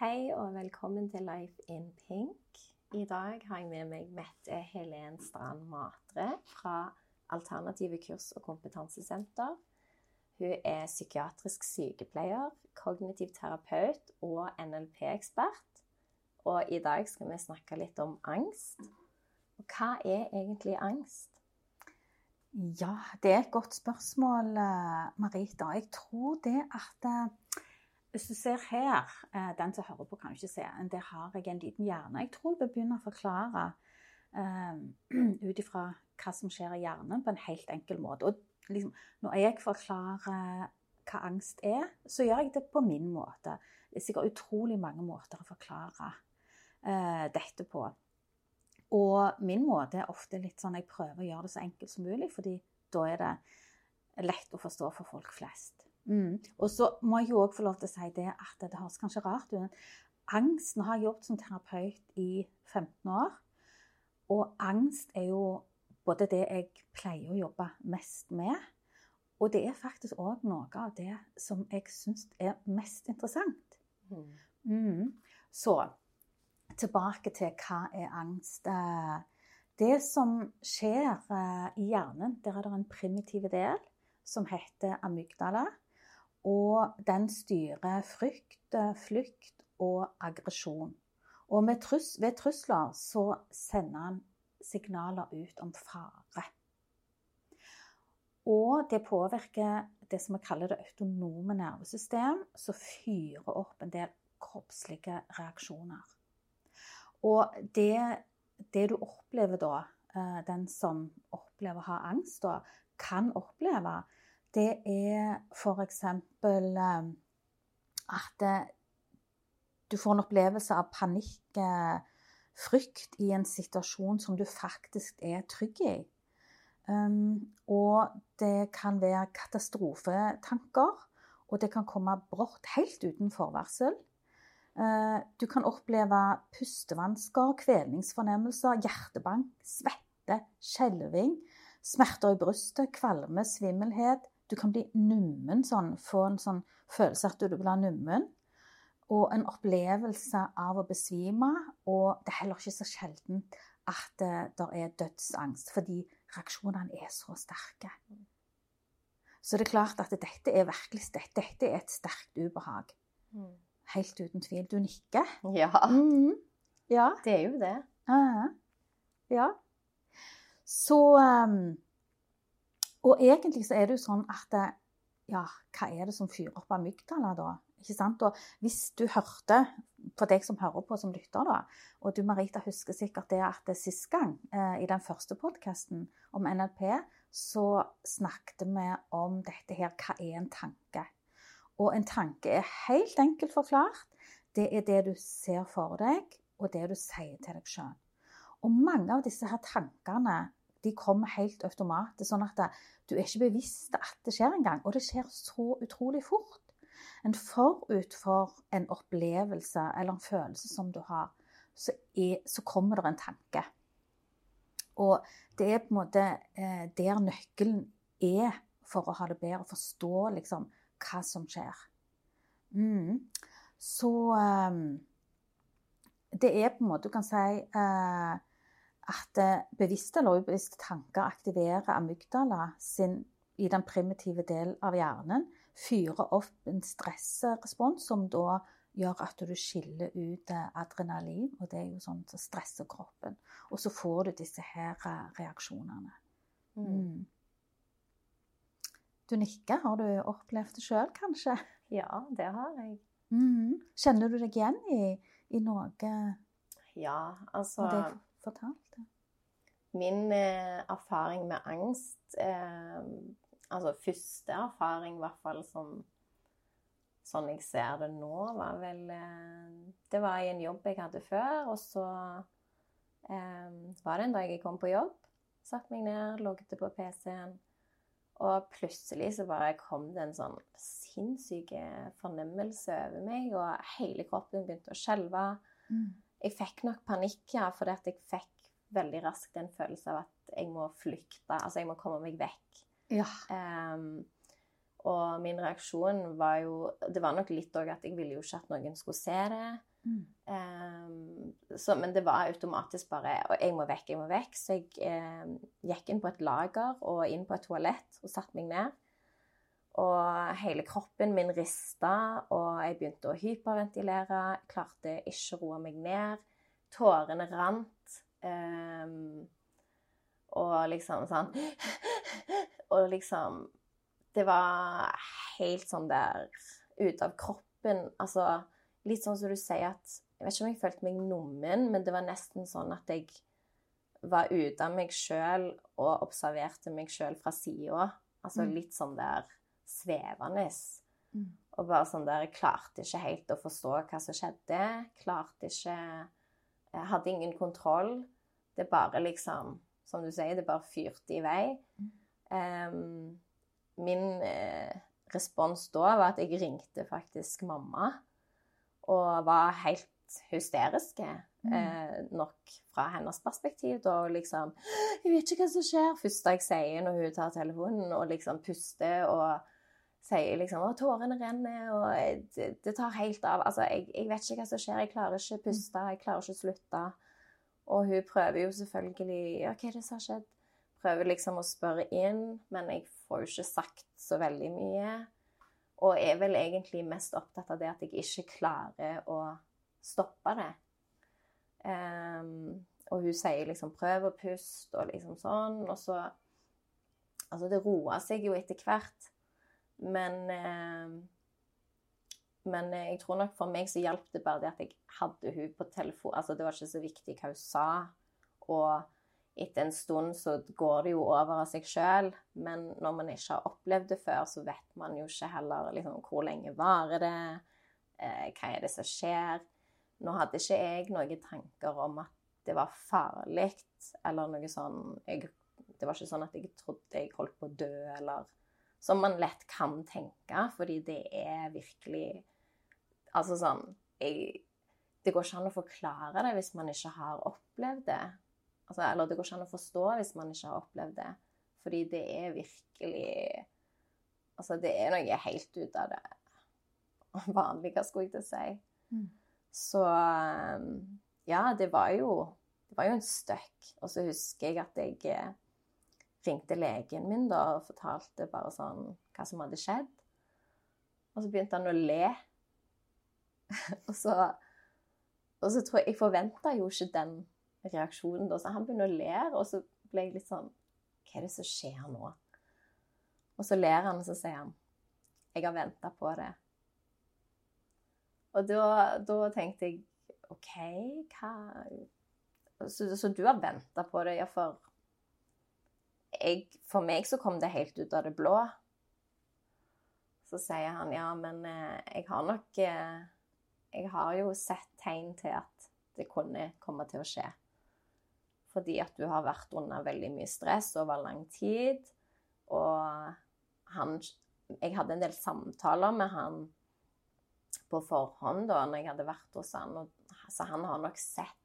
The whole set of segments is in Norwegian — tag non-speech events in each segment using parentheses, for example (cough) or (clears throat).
Hei og velkommen til Life in Pink. I dag har jeg med meg Mette Helen Strand Matre fra Alternative kurs- og kompetansesenter. Hun er psykiatrisk sykepleier, kognitiv terapeut og NLP-ekspert. Og i dag skal vi snakke litt om angst. Og hva er egentlig angst? Ja, det er et godt spørsmål, eh, Marita. Jeg tror det at eh, Hvis du ser her eh, Den som hører på, kan jo ikke se. men Der har jeg en liten hjerne. Jeg tror jeg begynner begynne å forklare uh, (clears throat) ut ifra hva som skjer i hjernen, på en helt enkel måte. Og liksom, når jeg forklarer hva angst er, så gjør jeg det på min måte. Det er sikkert utrolig mange måter å forklare uh, dette på. Og min måte er ofte litt sånn jeg prøver å gjøre det så enkelt som mulig, fordi da er det lett å forstå for folk flest. Mm. Og så må jeg jo òg få lov til å si det at det høres kanskje rart ut. Angst Nå har jeg jobbet som terapeut i 15 år. Og angst er jo både det jeg pleier å jobbe mest med, og det er faktisk òg noe av det som jeg syns er mest interessant. Mm. Mm. Så tilbake til hva er angst. Det som skjer i hjernen, der er det en primitiv del som heter amygdala. Og den styrer frykt, flukt og aggresjon. Og trus ved trusler så sender han signaler ut om fare. Og det påvirker det som vi kaller det autonome nervesystem, som fyrer opp en del kroppslige reaksjoner. Og det, det du opplever da, den som opplever å ha angst, da, kan oppleve, det er f.eks. at du får en opplevelse av panikk, frykt, i en situasjon som du faktisk er trygg i. Og det kan være katastrofetanker, og det kan komme brått, helt uten forvarsel. Du kan oppleve pustevansker, kvelningsfornemmelser, hjertebank, svette, skjelving, smerter i brystet, kvalme, svimmelhet. Du kan bli nummen, sånn, få en sånn følelse at du blir nummen. Og en opplevelse av å besvime. Og det er heller ikke så sjelden at det, det er dødsangst, fordi reaksjonene er så sterke. Så det er klart at dette er virkelig dette er et sterkt ubehag. Mm. Helt uten tvil. Du nikker. Ja, Mm. Ja. det er jo det. Ja. ja. Så um, Og egentlig så er det jo sånn at Ja, hva er det som fyrer opp amygdala, da? Ikke sant? Og hvis du hørte, for deg som hører på som lytter, da, og du Marita husker sikkert det at det sist gang, eh, i den første podkasten om NLP, så snakket vi om dette her Hva er en tanke? Og en tanke er helt enkelt forklart. Det er det du ser for deg, og det du sier til deg sjøl. Og mange av disse her tankene de kommer helt automatisk, sånn at du er ikke bevisst at det skjer engang. Og det skjer så utrolig fort. En forut for en opplevelse eller en følelse som du har, så, er, så kommer det en tanke. Og det er på en måte eh, der nøkkelen er for å ha det bedre, forstå liksom hva som skjer. Mm. Så um, det er på en måte Du kan si uh, at bevisste eller ubevisste tanker aktiverer amygdala sin, i den primitive delen av hjernen. Fyrer opp en stressrespons som da gjør at du skiller ut adrenalin. Og det er jo sånn som stresser kroppen. Og så får du disse her reaksjonene. Mm. Du nikker. Har du opplevd det sjøl, kanskje? Ja, det har jeg. Mm. Kjenner du deg igjen i, i noe Ja, altså av det jeg fortalte? Min eh, erfaring med angst eh, Altså første erfaring, i hvert fall som sånn jeg ser det nå, var vel eh, Det var i en jobb jeg hadde før, og så var det en dag jeg kom på jobb. Satte meg ned, logget på PC-en, og plutselig så bare kom det en sånn sinnssyk fornemmelse over meg, og hele kroppen begynte å skjelve. Mm. Jeg fikk nok panikk, ja, fordi at jeg fikk veldig raskt en følelse av at jeg må flykte. Altså, jeg må komme meg vekk. Ja. Um, og min reaksjon var jo Det var nok litt òg at jeg ville jo ikke at noen skulle se det. Mm. Um, så, men det var automatisk bare Og jeg må vekk, jeg må vekk. Så jeg um, gikk inn på et lager og inn på et toalett og satte meg ned. Og hele kroppen min rista, og jeg begynte å hyperventilere. Klarte ikke å roe meg ned. Tårene rant. Um, og liksom sånn (laughs) Og liksom Det var helt sånn der ute av kroppen. Altså litt sånn som du sier at Jeg vet ikke om jeg følte meg nummen, men det var nesten sånn at jeg var ute av meg sjøl og observerte meg sjøl fra sida. Altså Mm. litt sånn der svevende. Mm. Og bare sånn der Jeg klarte ikke helt å forstå hva som skjedde. Klarte ikke Jeg hadde ingen kontroll. Det bare liksom Som du sier, det bare fyrte i vei. Um, min eh, respons da var at jeg ringte faktisk mamma. Og var helt hysteriske. Mm. Eh, nok fra hennes perspektiv. Da liksom 'Jeg vet ikke hva som skjer.' Første jeg sier når hun tar telefonen og liksom puster og sier liksom at tårene renner', og det, det tar helt av. Altså, jeg, jeg vet ikke hva som skjer. Jeg klarer ikke å puste. Jeg klarer ikke å slutte. Og hun prøver jo selvfølgelig 'Ja, hva er det som har skjedd?' Prøver liksom å spørre inn, men jeg får jo ikke sagt så veldig mye. Og er vel egentlig mest opptatt av det at jeg ikke klarer å stoppe det. Um, og hun sier liksom 'prøv å puste', og liksom sånn. Og så Altså, det roer seg jo etter hvert. Men eh, Men jeg tror nok for meg så hjalp det bare det at jeg hadde hun på telefon. Altså, det var ikke så viktig hva hun sa. Og etter en stund så går det jo over av seg sjøl. Men når man ikke har opplevd det før, så vet man jo ikke heller liksom, hvor lenge varer det. Eh, hva er det som skjer? Nå hadde ikke jeg noen tanker om at det var farlig, eller noe sånn jeg, Det var ikke sånn at jeg trodde jeg holdt på å dø, eller Som man lett kan tenke, fordi det er virkelig Altså sånn jeg, Det går ikke an å forklare det hvis man ikke har opplevd det. Altså, eller det går ikke an å forstå hvis man ikke har opplevd det. Fordi det er virkelig Altså, det er noe helt ut av det (laughs) vanlige, skulle jeg til å si. Mm. Så um, ja, det var jo Det var jo en støkk. Og så husker jeg at jeg eh, ringte legen min da og fortalte bare sånn hva som hadde skjedd. Og så begynte han å le. (laughs) og så Og så tror jeg Jeg forventa jo ikke den reaksjonen da, så han begynner å le, og så ble jeg litt sånn Hva er det som skjer nå? Og så ler han, og så sier han Jeg har venta på det. Og da, da tenkte jeg OK, hva Så, så du har venta på det? Ja, for jeg, For meg så kom det helt ut av det blå. Så sier han ja, men eh, jeg har nok eh, Jeg har jo sett tegn til at det kunne komme til å skje. Fordi at du har vært under veldig mye stress over lang tid. Og han Jeg hadde en del samtaler med han på forhånd da når jeg hadde vært hos han. Og, så han har nok sett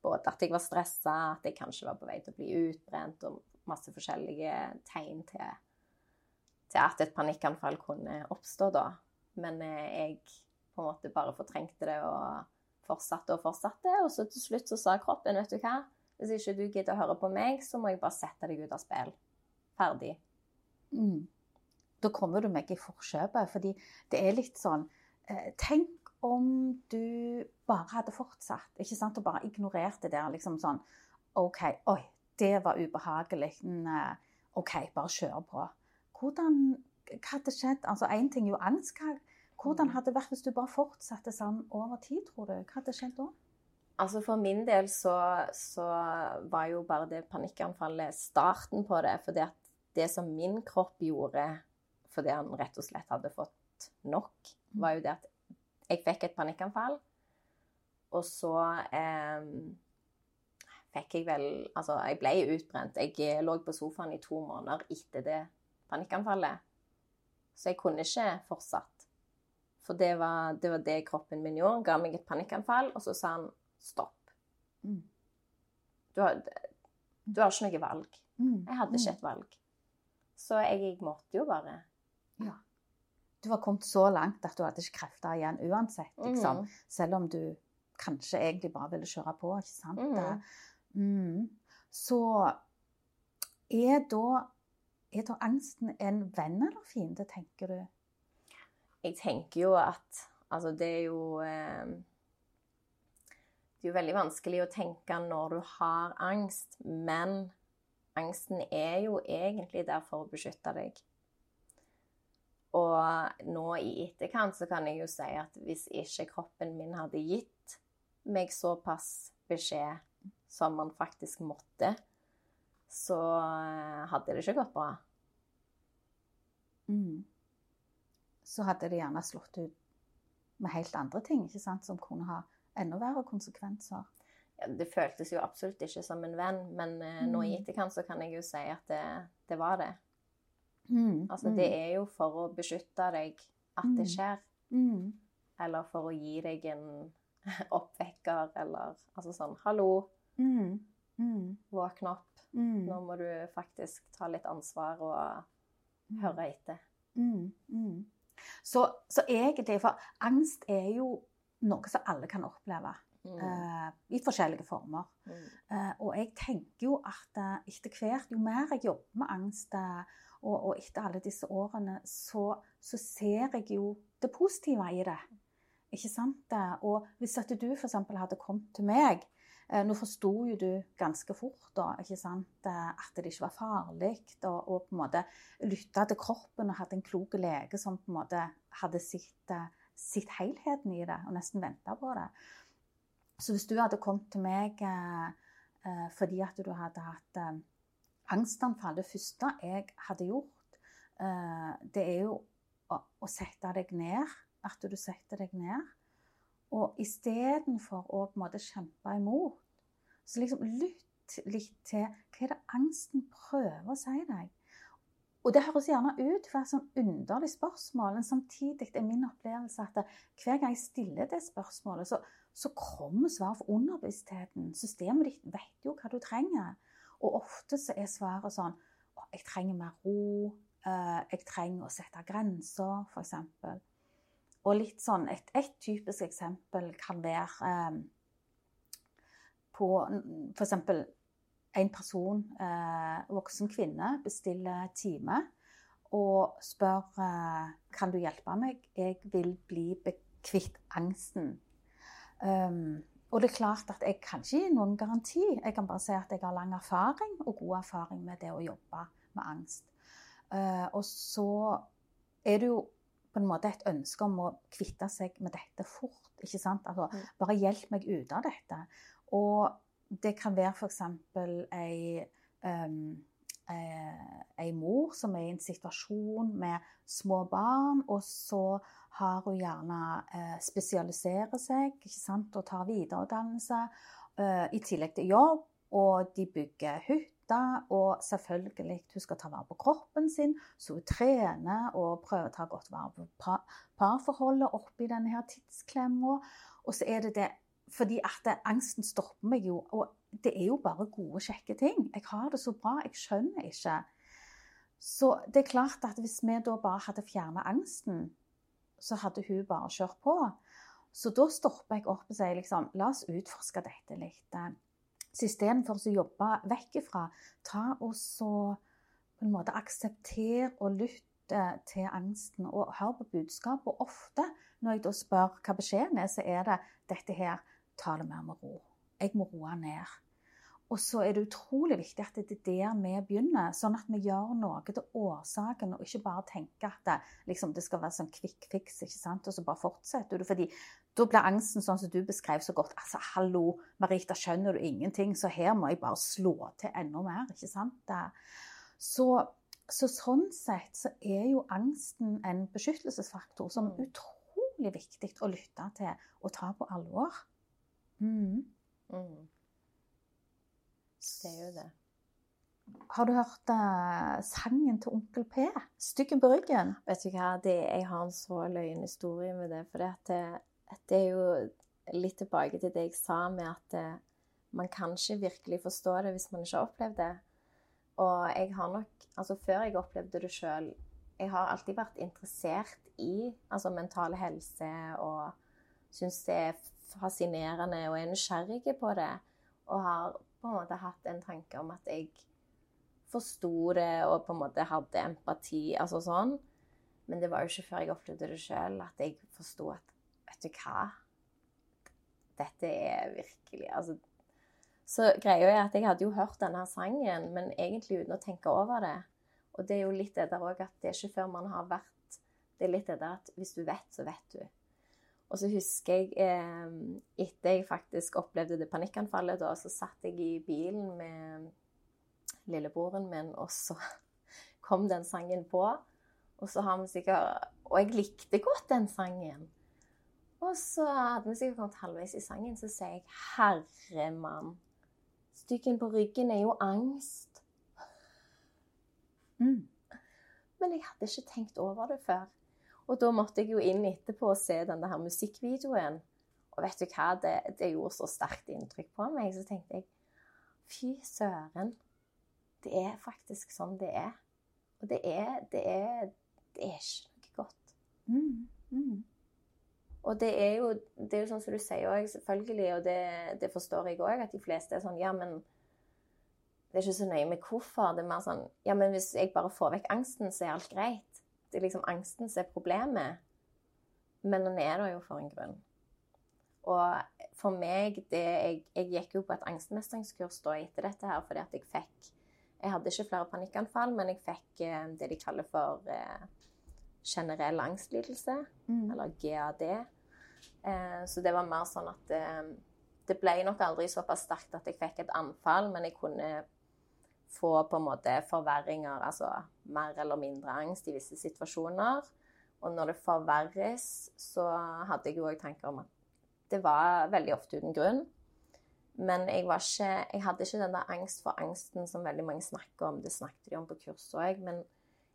både at jeg var stressa, at jeg kanskje var på vei til å bli utbrent, og masse forskjellige tegn til, til at et panikkanfall kunne oppstå da. Men eh, jeg på en måte bare fortrengte det og fortsatte og fortsatte. Og så til slutt så sa kroppen, vet du hva, hvis ikke du gidder å høre på meg, så må jeg bare sette deg ut av spill. Ferdig. Mm. Da kommer du meg i forkjøpet, fordi det er litt sånn eh, Tenk om du bare hadde fortsatt, ikke sant, og bare ignorerte det. der. liksom sånn OK, oi, det var ubehagelig. Mm, eh, OK, bare kjør på. Hvordan Hva hadde skjedd? Altså, Én ting er jo angst. Hva, hvordan Mm. hadde det vært hvis du bare fortsatte sånn over tid, tror du? Hva hadde skjedd da? Altså For min del så, så var jo bare det panikkanfallet starten på det. For det som min kropp gjorde fordi han rett og slett hadde fått nok, var jo det at jeg fikk et panikkanfall. Og så eh, fikk jeg vel Altså, jeg ble utbrent. Jeg lå på sofaen i to måneder etter det panikkanfallet. Så jeg kunne ikke fortsatt. For det var, det var det kroppen min gjorde. Han ga meg et panikkanfall, og så sa han stopp. Mm. Du har, du har ikke noe valg. Mm. Jeg hadde ikke et valg. Så jeg, jeg måtte jo bare. Ja. du var kommet så langt at du hadde ikke krefter igjen uansett, liksom. Mhm. Selv om du kanskje egentlig bare ville kjøre på, ikke sant? Mm. Så er da, er da angsten en venn eller fiende, tenker du? Jeg tenker jo at Altså, det er jo eh, Det er jo veldig vanskelig å tenke når du har angst, men angsten er jo egentlig der for å beskytte deg. Og nå i etterkant så kan jeg jo si at hvis ikke kroppen min hadde gitt meg såpass beskjed som man faktisk måtte, så eh, hadde det ikke gått bra. Mm. Så hadde det gjerne slått ut med helt andre ting, ikke sant? som kunne ha enda verre konsekvenser. Ja, det føltes jo absolutt ikke som en venn, men mm. nå i Mm. etterkant så kan jeg jo si at det, det var det. Mm. Altså, det er jo for å beskytte deg at det Mm. skjer, mm. eller for å gi deg en (laughs) oppvekker, eller altså sånn Hallo, Mm. Mm. våkne opp. Mm. Nå må du faktisk ta litt ansvar og høre etter. Mm, mm. Så, så egentlig, for angst er jo noe som alle kan oppleve Mm. eh, i forskjellige former. Mm. Eh, og jeg tenker jo at eh, etter hvert, jo mer jeg jobber med angst, og, og etter alle disse årene, så, så ser jeg jo det positive i det. Ikke sant? Og hvis at du f.eks. hadde kommet til meg Nå forsto jo du ganske fort da, ikke sant? eh, at det ikke var farlig, og, og på en måte lytta til kroppen og hadde en klok lege som på en måte hadde sett, eh, sett helheten i det og nesten venta på det. Så hvis du hadde kommet til meg eh, eh, fordi at du hadde hatt eh, angstanfall Det første jeg hadde gjort, eh, det er jo å, å sette deg ned. At du setter deg ned. Og istedenfor å på en måte kjempe imot, så liksom lytt litt til hva er det angsten prøver å si deg. Og det høres gjerne ut for et sånn underlig spørsmål, men samtidig er min opplevelse at hver gang jeg stiller det spørsmålet, så, så kommer svaret fra underbevisstheten. Systemet ditt vet jo hva du trenger. Og ofte så er svaret sånn «Å, Jeg trenger mer ro. eh, Jeg trenger å sette grenser, f.eks. Og litt sånn Et, et typisk eksempel kan være eh, på f.eks. en person, eh, voksen kvinne, bestiller time og spør eh, kan du hjelpe meg. Jeg vil bli kvitt angsten. Um, og det er klart at jeg kan ikke gi noen garanti. Jeg kan bare si at jeg har lang erfaring og god erfaring med det å jobbe med angst. Uh, og så er det jo på en måte et ønske om å kvitte seg med dette fort. ikke sant? Altså, Mm. bare hjelp meg ut av dette. Og det kan være f.eks. ei um, ei mor som er i en situasjon med små barn, og så har hun gjerne eh, spesialiserer seg ikke sant? og tar videreutdannelse eh, i tillegg til jobb. Og de bygger hytter, og selvfølgelig hun skal ta vare på kroppen sin, så hun trener og prøver å ta godt vare på par, parforholdet oppi denne her tidsklemma. Og så er det det fordi at angsten stopper meg jo, og det er jo bare gode, kjekke ting. Jeg har det så bra, jeg skjønner ikke. Så det er klart at hvis vi da bare hadde fjernet angsten, så hadde hun bare kjørt på. Så da stopper jeg opp og sier liksom, la oss utforske dette litt. Så istedenfor å jobbe vekk ifra, ta og så på en måte aksepter og lytt til angsten, og hør på budskapet. Og ofte når jeg da spør hva beskjeden er, så er det dette her, ta det mer med ro. Jeg må roe ned. Og så er det utrolig viktig at det er der vi begynner, sånn at vi gjør noe til årsaken, og ikke bare tenker at det, liksom, det skal være sånn quick fix, ikke sant? og så bare fortsetter du. fordi da blir angsten sånn som du beskrev så godt. Altså, hallo, Marita, skjønner du ingenting? Så her må jeg bare slå til enda mer, ikke sant? Så, så sånn sett så er jo angsten en beskyttelsesfaktor som er utrolig viktig å lytte til og ta på alvor. Mm. Mm. Det er jo det. Har du hørt uh, sangen til Onkel P? 'Styggen på ryggen'? Vet du hva, det, jeg har en så løgn historie med det. For det, det, er jo litt tilbake til det jeg sa med at det, man kan ikke virkelig forstå det hvis man ikke har opplevd det. Og jeg har nok Altså, før jeg opplevde det sjøl Jeg har alltid vært interessert i altså mental helse og syns det er fascinerende og er nysgjerrig på det. Og har på en måte hatt en tanke om at jeg forsto det og på en måte hadde empati, altså sånn. Men det var jo ikke før jeg opplevde det sjøl, at jeg forsto at Vet du hva? Dette er virkelig Altså Så greia er at jeg hadde jo hørt denne sangen, men egentlig uten å tenke over det. Og det er jo litt det der òg at det er ikke før man har vært Det er litt det der at hvis du vet, så vet du. Og så husker jeg eh, etter jeg faktisk opplevde det panikkanfallet, da, så satt jeg i bilen med lillebroren min, og så kom den sangen på. Og så har vi sikkert Og jeg likte godt den sangen. Og så hadde vi sikkert kommet halvveis i sangen, så sier jeg 'Herre mann, styggen på ryggen er jo angst'. Mm. Men jeg hadde ikke tenkt over det før. Og da måtte jeg jo inn etterpå og se den der musikkvideoen. Og vet du hva, det, det gjorde så sterkt inntrykk på meg. Så tenkte jeg fy søren. Det er faktisk sånn det er. Og det er, det er, det er ikke noe godt. Mm. Mm. Og det er jo, det er jo sånn som du sier òg, selvfølgelig, og det, det forstår jeg òg, at de fleste er sånn Ja, men det er ikke så nøye med hvorfor. Det er mer sånn Ja, men hvis jeg bare får vekk angsten, så er alt greit det er liksom angsten som er problemet. Men den er der jo for en grunn. Og for meg det, jeg, jeg, gikk jo på et angstmestringskurs da etter dette her fordi at jeg fikk Jeg hadde ikke flere panikkanfall, men jeg fikk eh, det de kaller for eh, generell angstlidelse, Mm. eller GAD. Eh, så det var mer sånn at det, Det ble nok aldri såpass sterkt at jeg fikk et anfall, men jeg kunne få på en måte forverringer, altså mer eller mindre angst i visse situasjoner. Og når det forverres, så hadde jeg jo òg tanker om at det var veldig ofte uten grunn. Men jeg, var ikke, jeg hadde ikke den der angst for angsten som veldig mange snakker om. Det snakket de om på kurset òg. Men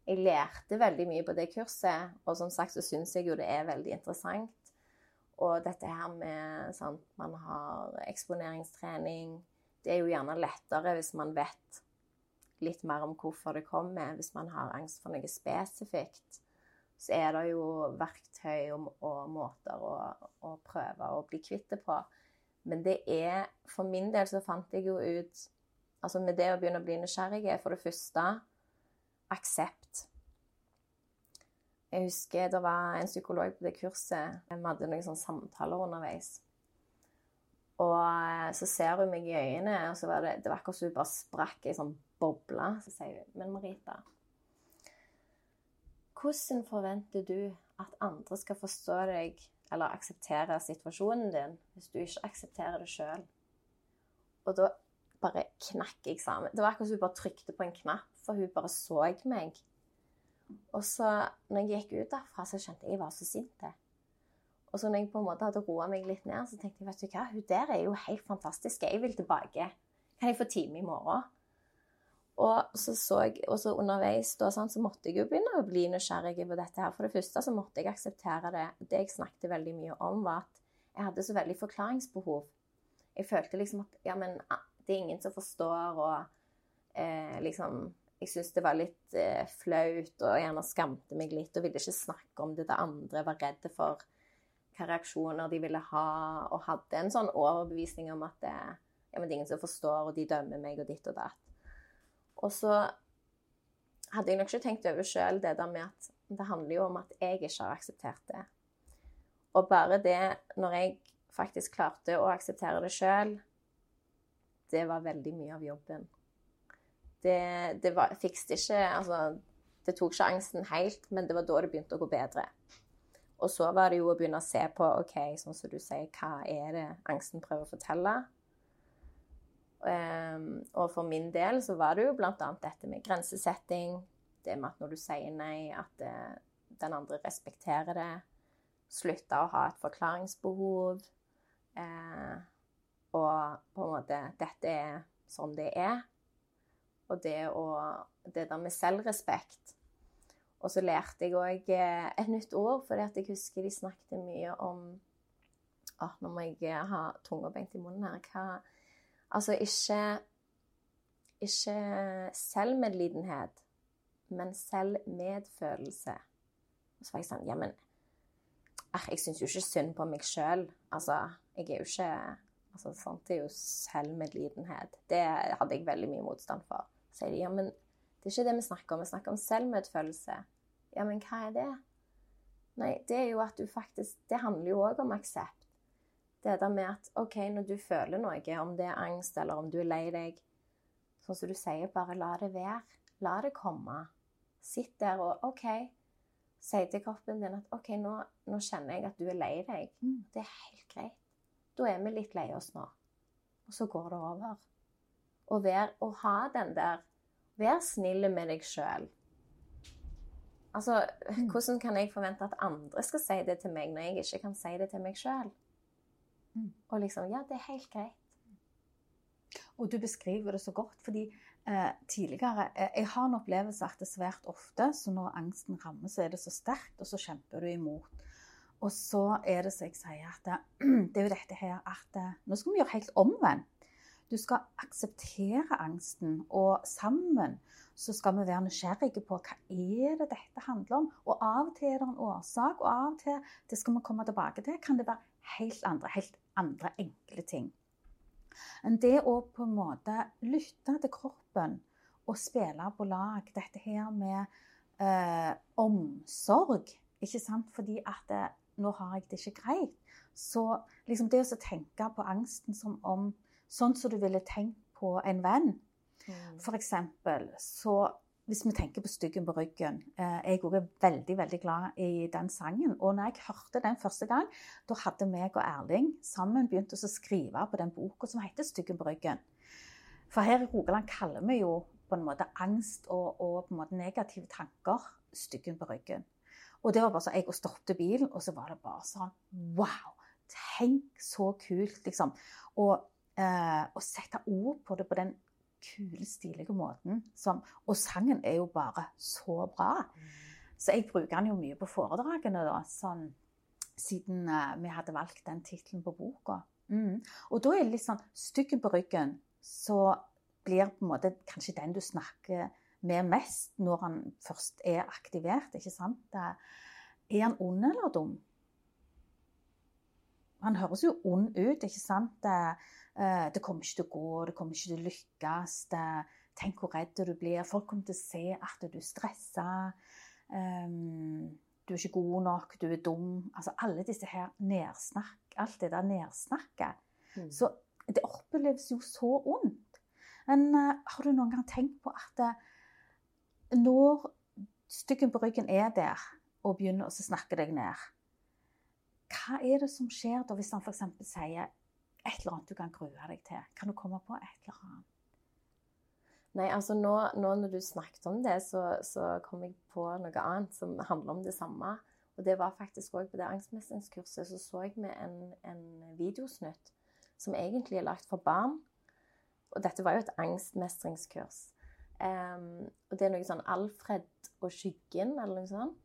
jeg lærte veldig mye på det kurset, og som sagt så syns jeg jo det er veldig interessant. Og dette her med sant, man har eksponeringstrening Det er jo gjerne lettere hvis man vet litt mer om hvorfor det kommer. Hvis man har angst for noe spesifikt, så er det jo verktøy og, og måter å, å, prøve å bli kvitt det på. Men det er For min del så fant jeg jo ut Altså med det å begynne å bli nysgjerrig er for det første aksept. Jeg husker det var en psykolog på det kurset. Vi hadde noen sånne samtaler underveis. Og eh, så ser hun meg i øynene, og så var det, det var akkurat som hun bare sprakk ei sånn boble. Så sier hun, men Marita, hvordan forventer du at andre skal forstå deg eller akseptere situasjonen din hvis du ikke aksepterer det sjøl? Og da bare knakk jeg sammen. Det var akkurat som hun bare trykte på en knapp, for hun bare så meg. Og så, når jeg gikk ut derfra, så skjønte jeg jeg var så sint. Og så når jeg på en måte hadde roa meg litt ned, så tenkte jeg vet du hva, hun der er jo helt fantastisk. Jeg vil tilbake. Kan jeg få time i morgen? Og så, så jeg, og så underveis da, sånn, så måtte jeg jo begynne å bli nysgjerrig på dette. her. For det første så måtte jeg akseptere det. Det jeg snakket veldig mye om, var at jeg hadde så veldig forklaringsbehov. Jeg følte liksom at ja, men ah, det er ingen som forstår, og eh, liksom Jeg syntes det var litt eh, flaut og gjerne skamte meg litt og ville ikke snakke om det til andre. Var redd for hva reaksjoner de ville ha, og hadde en sånn overbevisning om at det, ja, men det er ingen som forstår, og de dømmer meg, og ditt og datt. Og så hadde jeg nok ikke tenkt over sjøl det der med at det handler jo om at jeg ikke har akseptert det. Og bare det, når jeg faktisk klarte å akseptere det sjøl, det var veldig mye av jobben. Det, det var, fikste ikke Altså, det tok angsten helt, men det var da det begynte å gå bedre. Og så var det jo å begynne å se på OK, sånn som du sier, hva er det angsten prøver å fortelle? Um, og for min del så var det jo bl.a. dette med grensesetting. Det med at når du sier nei, at det, den andre respekterer det. Slutte å ha et forklaringsbehov. Eh, og på en måte Dette er sånn det er. Og det, å, det der med selvrespekt. Og så lærte jeg òg uh, et nytt ord, for jeg husker de snakket mye om Å, nå må jeg ha tunga beint i munnen her. Hva Altså ikke Ikke selvmedlidenhet, men selvmedfølelse. Og så var jeg sånn Ja, men eh, jeg syns jo ikke synd på meg sjøl. Altså, jeg er jo ikke altså, Det er jo selvmedlidenhet. Det hadde jeg veldig mye motstand for. Sier de ja, men det er ikke det vi snakker om. Vi snakker om selvmedfølelse. Ja, men hva er det? Nei, det er jo at du faktisk Det handler jo òg om aksept. Det der med at OK, når du føler noe, om det er angst eller om du er lei deg, sånn som du sier, bare la det være. La det komme. Sitt der og OK. Si til kroppen din at OK, nå, nå kjenner jeg at du er lei deg. Mm. Det er helt greit. Da er vi litt lei oss nå. Og så går det over. Og vær, å ha den der Vær snill med deg sjøl. Altså, Mm. hvordan kan jeg forvente at andre skal si det til meg når jeg ikke kan si det til meg sjøl? Mm. Og liksom Ja, det er helt greit. Og du beskriver det så godt, fordi eh, tidligere eh, Jeg har en opplevelse at det svært ofte, så når angsten rammer, så er det så sterkt, og så kjemper du imot. Og så er det som jeg sier, at det, (clears throat) det er jo dette her at eh, Nå skal vi gjøre helt omvendt. Du skal akseptere angsten, og sammen så skal vi være nysgjerrige på hva er det dette handler om. Og av og til er det en årsak, og av og til det skal vi komme tilbake til, kan det være helt andre, helt andre enkle ting. Men det å på en måte lytte til kroppen og spille på lag, dette her med eh, omsorg, ikke sant? Fordi at det, nå har jeg det ikke greit. Så liksom det å tenke på angsten som om Sånn som du ville tenkt på en venn. Mm. For eksempel, så hvis vi tenker på 'Styggen på ryggen' eh, Jeg også er veldig veldig glad i den sangen. Og når jeg hørte den første gang, da hadde meg og Erling sammen begynt å skrive på den boka som heter 'Styggen på ryggen'. For her i Rogaland kaller vi jo på en måte angst og, og på en måte negative tanker 'styggen på ryggen'. Og det var bare så Jeg stoppet bilen, og så var det bare sånn Wow! Tenk så kult, liksom. Og eh, å sette ord på det på den kule, stilige måten. Som, og sangen er jo bare så bra. Så jeg bruker den jo mye på foredragene, da, sånn, siden eh, vi hadde valgt den tittelen på boka. Mm. Og da er det litt sånn Styggen på ryggen, så blir på en måte kanskje den du snakker med mest når han først er aktivert, ikke sant? Er han ond eller dum? Han høres jo ond ut, ikke sant? Det, eh, det kommer ikke til å gå, det kommer ikke til å lykkes. Det, tenk hvor redd du blir. Folk kommer til å se at du er stressa. Um, du er ikke god nok, du er dum. Altså alle disse her nedsnakk, alt det der nedsnakket. Mm. Så det oppleves jo så ondt. Men uh, har du noen gang tenkt på at eh, når styggen på ryggen er der og begynner å snakke deg ned, hva er det som skjer da hvis han f.eks. sier et eller annet du kan grue deg til? Kan du komme på et eller annet? Nei, altså nå, nå når du snakket om det, så, så kom jeg på noe annet som handler om det samme. Og det var faktisk òg på det angstmestringskurset, så så jeg med en, en videosnutt som egentlig er lagt for barn. Og dette var jo et angstmestringskurs. Um, og det er noe sånn Alfred og skyggen, eller noe sånt.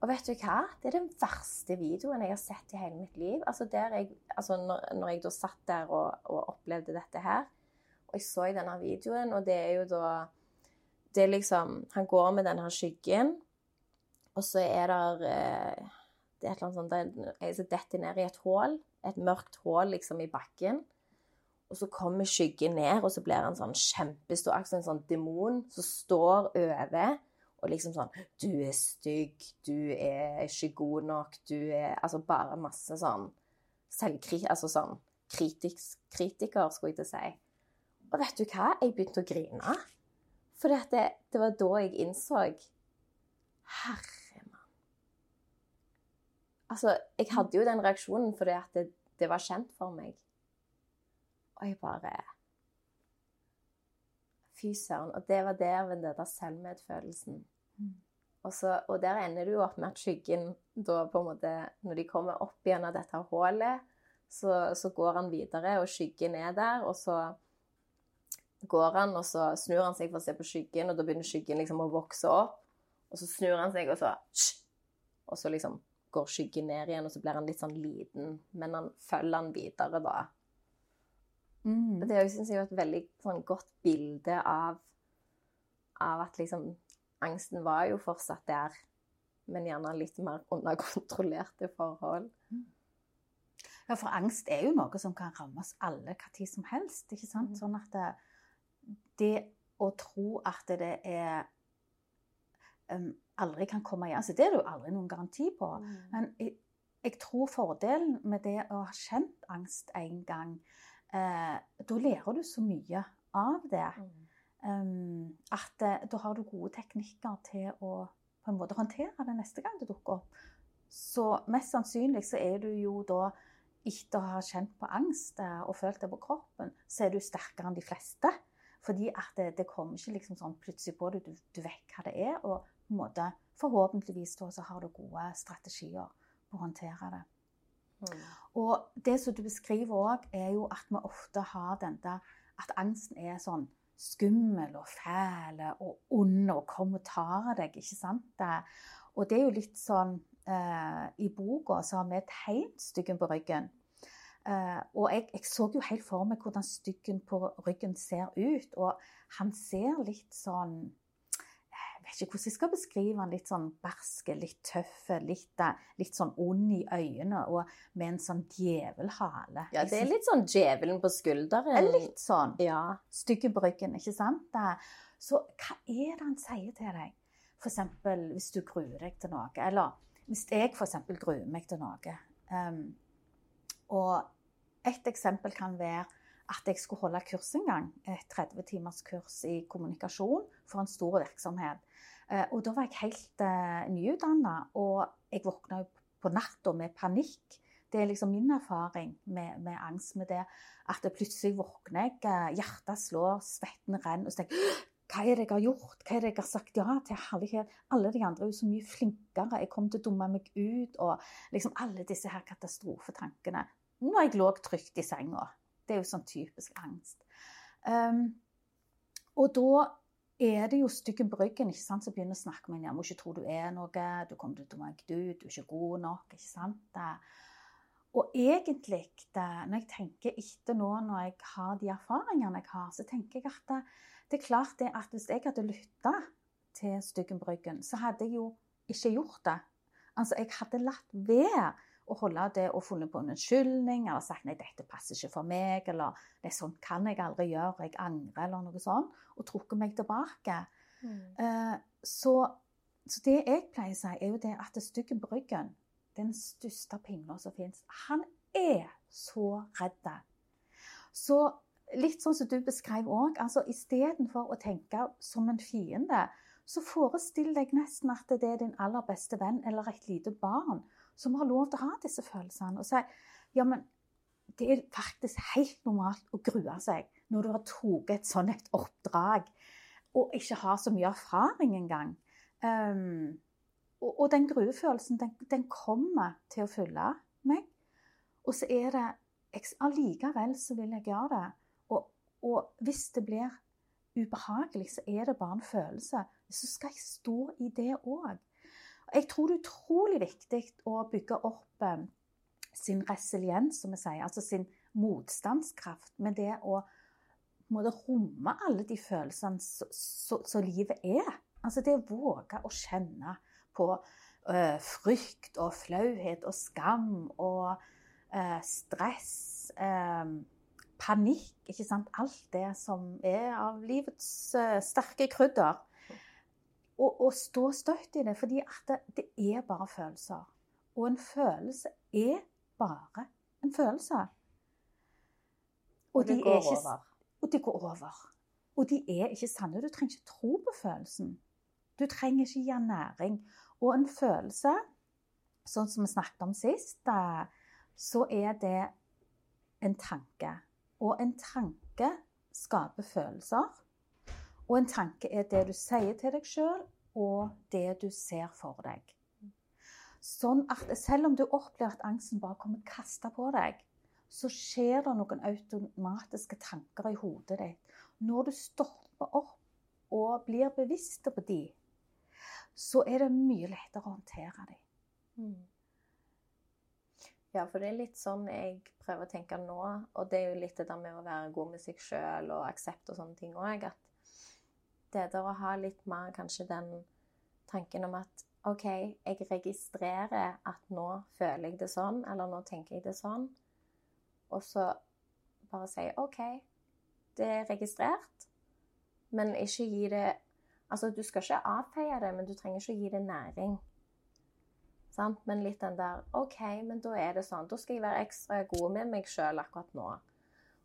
Og vet du hva? Det er den verste videoen jeg har sett i hele mitt liv. Altså, jeg, altså når, når jeg da satt der og, og opplevde dette her, og jeg så i denne videoen, og det er jo da Det er liksom Han går med denne skyggen, og så er der eh, Det er et eller annet sånt det er en detter ned i et hull. Et mørkt hull liksom i bakken. Og så kommer skyggen ned, og så blir han sånn kjempestor, akkurat en sånn demon som står over. Og liksom sånn Du er stygg, du er ikke god nok, du er Altså bare masse sånn selvkri... Altså sånn kritisk, kritiker, skulle jeg til å si. Og vet du hva? Jeg begynte å grine. For det, det var da jeg innså Herre mann. Altså, jeg hadde jo den reaksjonen fordi at det, det var kjent for meg. Og jeg bare Fy søren. Og det var der med den der selvmedfølelsen. Mm. Og, så, og der ender jo opp med at skyggen da på en måte Når de kommer opp igjen av dette hullet, så, så går han videre, og skyggen er der, og så går han, og så snur han seg for å se på skyggen, og da begynner skyggen liksom å vokse opp. Og så snur han seg, og så Og så liksom går skyggen ned igjen, og så blir han litt sånn liten. Men han følger han videre, da. Mm. Og det syns jeg er et veldig sånn, godt bilde av, av at liksom Angsten var jo fortsatt der, men gjerne litt mer under kontrollerte forhold. Ja, for angst er jo noe som kan ramme oss alle hva tid som helst. ikke sant? Mhm. Sånn at det, det å tro at det er um, aldri kan komme igjen altså Det er det jo aldri noen garanti på. Mm. Men jeg, jeg tror fordelen med det å ha kjent angst en gang eh, Da lærer du så mye av det. Um, at eh, da har du gode teknikker til å på en måte håndtere det neste gang det dukker opp. Så mest sannsynlig så er du jo da etter å ha kjent på angst eh, og følt det på kroppen, så er du sterkere enn de fleste. Fordi at det, det kommer ikke liksom sånn plutselig på deg, du, du vet hva det er. Og på en måte, forhåpentligvis da så har du gode strategier på å håndtere det. Mm. Og det som du beskriver òg, er jo at vi ofte har den der at angsten er sånn skummel og fæl og ond og kommer og tar deg, ikke sant? Og det er jo litt sånn eh, I boka så har vi tegnet styggen på ryggen. Eh, og jeg, jeg så jo helt for meg hvordan styggen på ryggen ser ut. Og han ser litt sånn vet ikke hvordan jeg skal beskrive han. Litt sånn barske, litt tøffe, litt, eh, litt sånn ond i øynene og med en sånn djevelhale. Ja, det er litt sånn djevelen på skulderen. Er litt sånn Ja. stygge bryggen, ikke sant? Så hva er det han sier til deg? F.eks. hvis du gruer deg til noe, eller hvis jeg f.eks. gruer meg til noe. Um, og et eksempel kan være at jeg skulle holde kurs en gang, et 30 timers kurs i kommunikasjon for en stor virksomhet. Eh, og da var jeg helt uh, nyutdanna, og jeg våkna på natta med panikk. Det er liksom min erfaring med, med angst med det. At det plutselig våkner jeg, eh, hjertet slår, svetten renner, og så tenker jeg hva er det jeg har gjort? Hva er det jeg har sagt ja til? Herlighet. Alle de andre er jo så mye flinkere. Jeg kom til å dumme meg ut. Og liksom alle disse her katastrofetankene. Når jeg lå trygt i senga. Det er jo sånn typisk angst. Um, og da er det jo styggen bryggen ikke sant, som begynner å snakke med en. Jeg må ikke tro du er noe, du kommer til å dumme deg ut, du er ikke god nok. ikke sant? Det. Og egentlig, det, når jeg tenker etter nå, når jeg har de erfaringene jeg har, så tenker jeg at det, det er klart det at hvis jeg hadde lytta til styggen Bryggen, så hadde jeg jo ikke gjort det. Altså, jeg hadde latt være å holde det og funnet på en unnskyldning, eller sagt nei, dette passer ikke for meg, eller nei, sånn kan jeg aldri gjøre, jeg angrer, eller noe sånt, og trukket meg tilbake. Mm. Uh, så, så det jeg pleier å si, er jo det at det stygge bryggen, den største pingla som fins, han er så redd. Så litt sånn som du beskrev òg, altså istedenfor å tenke som en fiende, så forestill deg nesten at det er din aller beste venn eller et lite barn som har lov til å ha disse følelsene. Og si ja, men det er faktisk helt normalt å grue seg når du har tatt et sånt et oppdrag og ikke har så mye erfaring engang. Um, og, og den gruefølelsen, den, den kommer til å følge meg. Og så er det jeg- Allikevel så vil jeg gjøre det. Og, og hvis det blir ubehagelig, så er det bare en følelse. Så skal jeg stå i det òg. Jeg tror det er utrolig viktig å bygge opp eh, sin resiliens, som vi sier. Altså sin motstandskraft med det å måte romme alle de følelsene som livet er. Altså det å våge å kjenne på eh, frykt og flauhet og skam og eh, stress, eh, panikk, ikke sant. Alt det som er av livets sterke krydder. Og, og stå støtt i det, fordi at det, det er bare følelser. Og en følelse er bare en følelse. Og det de er går ikke- over. og de går over. Og de er ikke sanne. Du trenger ikke tro på følelsen. Du trenger ikke gi næring. Og en følelse, sånn som vi snakket om sist, så er det en tanke. Og en tanke skaper følelser. Og en tanke er det du sier til deg sjøl, og det du ser for deg. Sånn at selv om du opplever at angsten bare kommer kasta på deg, så skjer det noen automatiske tanker i hodet ditt. Når du stopper opp og blir bevisst på de, så er det mye lettere å håndtere de. Mm. Ja, for det er litt sånn jeg prøver å tenke nå, og det er jo litt det der med å være god med seg sjøl og aksept og sånne ting òg, at det der å ha litt mer kanskje den tanken om at OK, jeg registrerer at nå føler jeg det sånn, eller nå tenker jeg det sånn. Og så bare si OK, det er registrert, men ikke gi det Altså, du skal ikke avfeie det, men du trenger ikke å gi det næring. Sant? Men litt den der OK, men da er det sånn. Da skal jeg være ekstra god med meg sjøl akkurat nå.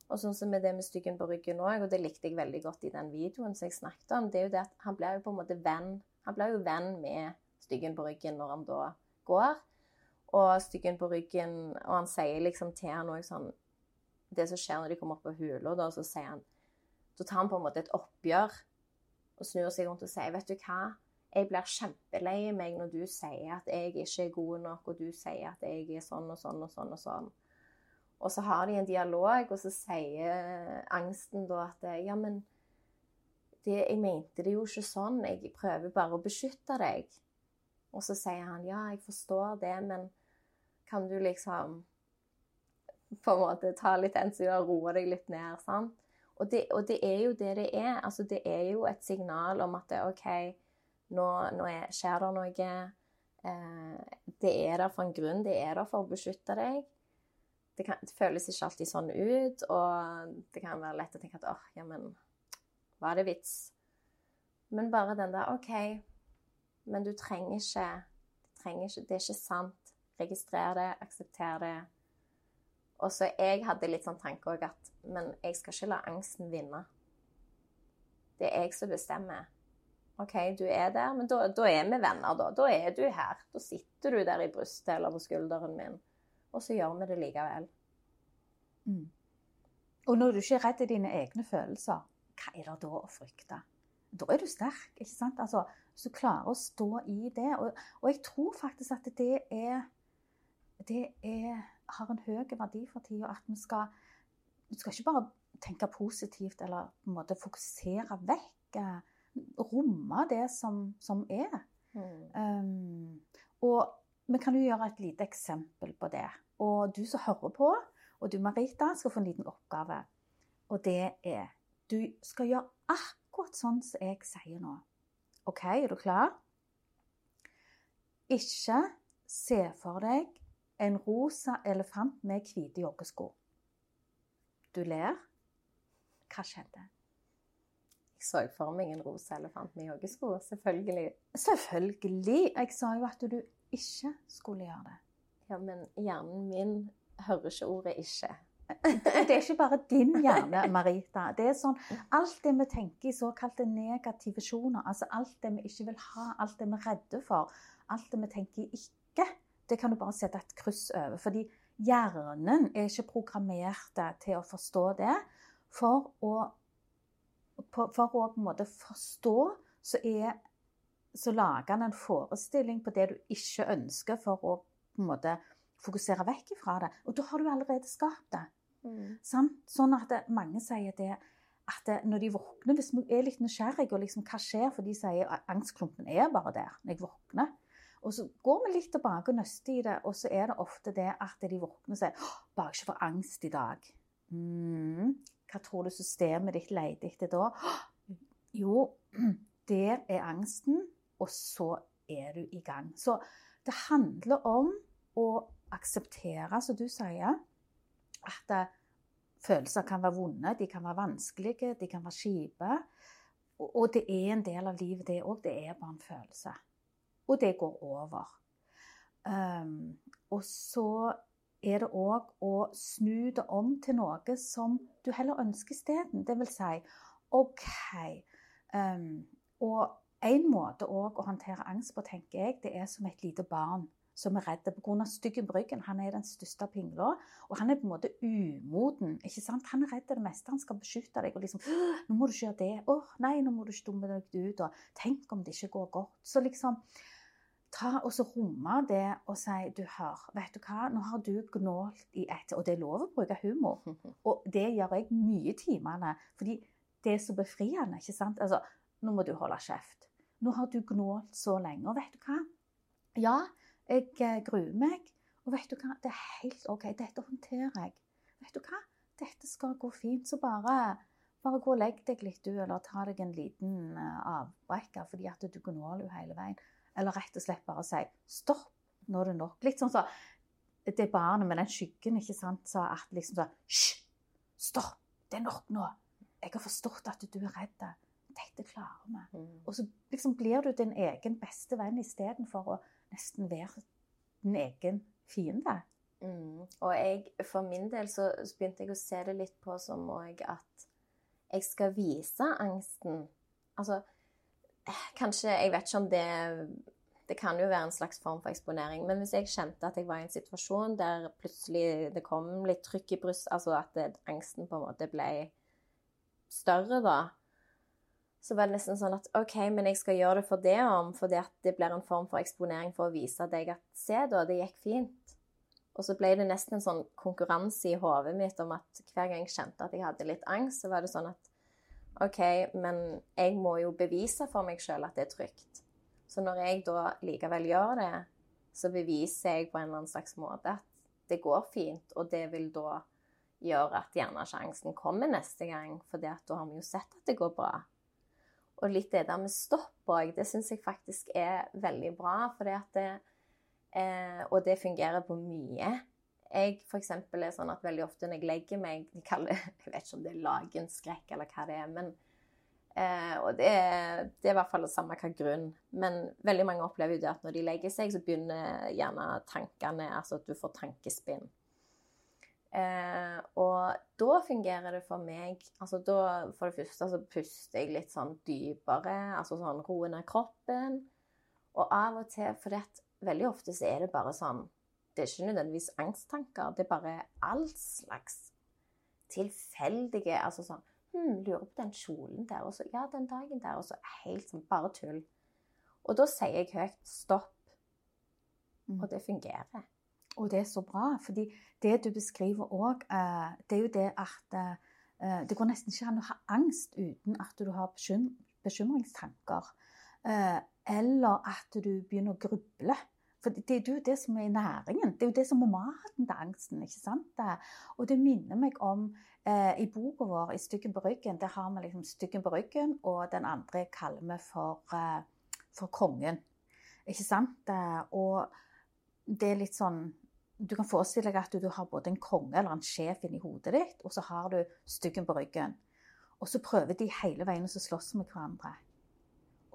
Og sånn som med det med styggen på ryggen òg, og det likte jeg veldig godt i den videoen som jeg snakket om, det er jo det at han blir jo på en måte venn. Han blir jo venn med styggen på ryggen når han da går. Og styggen på ryggen Og han sier liksom til han òg sånn Det som skjer når de kommer opp på hula, da, så sier han Så tar han på en måte et oppgjør og snur seg rundt og sier, 'Vet du hva? Jeg blir kjempelei meg når du sier at jeg ikke er god nok, og du sier at jeg er sånn og sånn og sånn og sånn.' Og så har de en dialog, og så sier angsten da at 'Ja, men det, jeg mente det jo ikke sånn. Jeg prøver bare å beskytte deg.' Og så sier han 'Ja, jeg forstår det, men kan du liksom på en måte ta litt hensyn og roe deg litt ned?' sant? Og det, og det, er jo det det er. Altså, det er jo et signal om at det, OK, nå, nå er, skjer det noe. Eh, det er der for en grunn. Det er der for å beskytte deg. Det, kan, det, føles ikke alltid sånn ut, og det kan være lett å tenke at åh, ja, men var det vits? Men bare den der OK, men du trenger ikke, trenger ikke Det er ikke sant. Registrer det, aksepter det. Og så jeg hadde litt sånn tanke òg at Men jeg skal ikke la angsten vinne. Det er jeg som bestemmer. OK, du er der, men da, da, er vi venner, da. Da er du her. Da sitter du der i brystet eller på skulderen min. Og så gjør vi det likevel. Mm. Og når du ikke er redd dine egne følelser, hva er det da å frykte? Da er du sterk, ikke sant? Altså, Hvis du klarer å stå i det. Og, og jeg tror faktisk at det er Det er har en høy verdi for tida. At vi skal, Du skal ikke bare tenke positivt eller på en måte fokusere vekk. Eh, romme det som, som er. Mm. Um, og vi kan jo gjøre et lite eksempel på det. Og du som hører på, og du Marita, skal få en liten oppgave. Og det er Du skal gjøre akkurat sånn som jeg sier nå. OK, er du klar? Ikke se for deg en rosa elefant med hvite joggesko. Du ler. Hva skjedde? Jeg så for meg en rosa elefant med joggesko. Selvfølgelig. Selvfølgelig. Jeg sa jo at du ikke skulle gjøre det. Ja, men hjernen min hører ikke ordet 'ikke'. Det er ikke bare din hjerne, Marita. Det er sånn, Alt det vi tenker i såkalte negative sjoner, altså alt det vi ikke vil ha, alt det vi er redde for, alt det vi tenker ikke, det kan du bare sette et kryss over. Fordi hjernen er ikke programmert til å forstå det. For å, for å på en måte forstå, så, er, så lager den en forestilling på det du ikke ønsker, for å på en måte fokusere vekk ifra det. Og da har du allerede skapt det. Mm. Sånn at mange sier det at når de våkner, hvis vi er litt nysgjerrige og liksom, hva skjer, for de sier at angstklumpen er bare der når jeg våkner. Og så går vi litt tilbake og nøster i det, og så er det ofte det at de våkner og sier bare ikke for angst i dag. Mm. Hva tror du systemet ditt leter etter da? Jo, (clears throat) der er angsten, og så er du i gang. Så det handler om å akseptere, som du sier, at eh, følelser kan være vonde, de kan være vanskelige, de kan være kjipe. Og det er en del av livet, det òg. Det er bare en følelse og det går over. Um, og så er det òg å snu det om til noe som du heller ønsker isteden. Det vil si OK. Um, og en måte å håndtere angst på, tenker jeg, det er som et lite barn som er redd pga. styggen på ryggen. Han er den største pingla, og han er på en måte umoden. ikke sant? Han er redd det meste. Han skal beskytte deg. og liksom, 'Nå må du ikke gjøre det.' 'Å, nei, nå må du ikke dumme deg ut.' og 'Tenk om det ikke går godt.' Så liksom ta og så romme det og si du hør, vet du hva, nå har du gnålt i ett Og det er lov å bruke humor. (laughs) Og det gjør jeg mye i timene. Fordi det er så befriende. ikke sant? Altså, nå må du holde kjeft. Nå har du gnålt så lenge. Og vet du hva? Ja, jeg eh, gruer meg. Og vet du hva, det er helt OK. Dette håndterer jeg. Vet du hva, dette skal gå fint. Så bare, bare gå og legg deg litt, du, eller ta deg en liten avbrekker fordi at du gnåler jo hele veien. eller rett og slett bare si stopp, nå er det nok. Litt sånn så det barnet med den skyggen ikke sant, sa at liksom sånn Hysj! Stopp! Det er nok nå. Jeg har forstått at du er redd. Dette klarer vi. Mm. Og så liksom blir du din egen beste venn istedenfor å nesten være din egen fiende. Mm. Og jeg, for min del så begynte jeg å se det litt på som òg at jeg skal vise angsten. Altså Kanskje Jeg vet ikke om det Det kan jo være en slags form for eksponering. Men hvis jeg kjente at jeg var i en situasjon der plutselig det kom litt trykk i bryst, altså at det, angsten på en måte ble større, da, så var det nesten sånn at OK, men jeg skal gjøre det for det om, fordi at det blir en form for eksponering for å vise deg at se, da, det gikk fint. Og så ble det nesten en sånn konkurranse i hodet mitt om at hver gang jeg kjente at jeg hadde litt angst, så var det sånn at OK, men jeg må jo bevise for meg sjøl at det er trygt. Så når jeg da likevel gjør det, så beviser jeg på en eller annen slags måte at det går fint, og det vil da gjøre at ikke kommer neste gang, for da har vi jo sett at det går bra. Og litt det der med stopp òg, det syns jeg faktisk er veldig bra, det eh, Og det fungerer på mye. Jeg for eksempel er sånn at veldig ofte når jeg legger meg de kaller, (laughs) Jeg vet ikke om det er lagenskrekk eller hva det er. men eh, Og det det er i hvert fall det samme hva grunn. Men veldig mange opplever jo det at når de legger seg, så begynner gjerne tankene Altså at du får tankespinn. Eh, og da fungerer det for meg altså da, For det første så puster jeg litt sånn dypere, altså sånn roer ned kroppen. Og av og til For det, veldig ofte så er det bare sånn Det er ikke nødvendigvis angsttanker. Det er bare all slags tilfeldige Altså sånn hm, Lurer på den kjolen der, og så Ja, den dagen der, og så helt sånn Bare tull. Og da sier jeg høyt stopp. Mm. Og det fungerer. Og det er så bra, fordi det du beskriver òg, det er jo det at eh, det går nesten ikke an å ha angst uten at du har bekymringstanker. Eh, eller at du begynner å gruble. For det er jo det som er næringen. Det er jo det som er maten til angsten. ikke sant? Og det minner meg om eh, i boka vår 'I styggen på ryggen'. Der har vi liksom styggen på ryggen, og den andre kaller vi for, eh, for kongen. Ikke sant? Og det er litt sånn du kan forestille deg at du har både en konge eller en sjef inni hodet ditt, og så har du styggen på ryggen. Og så prøver de hele veien å slåss med hverandre.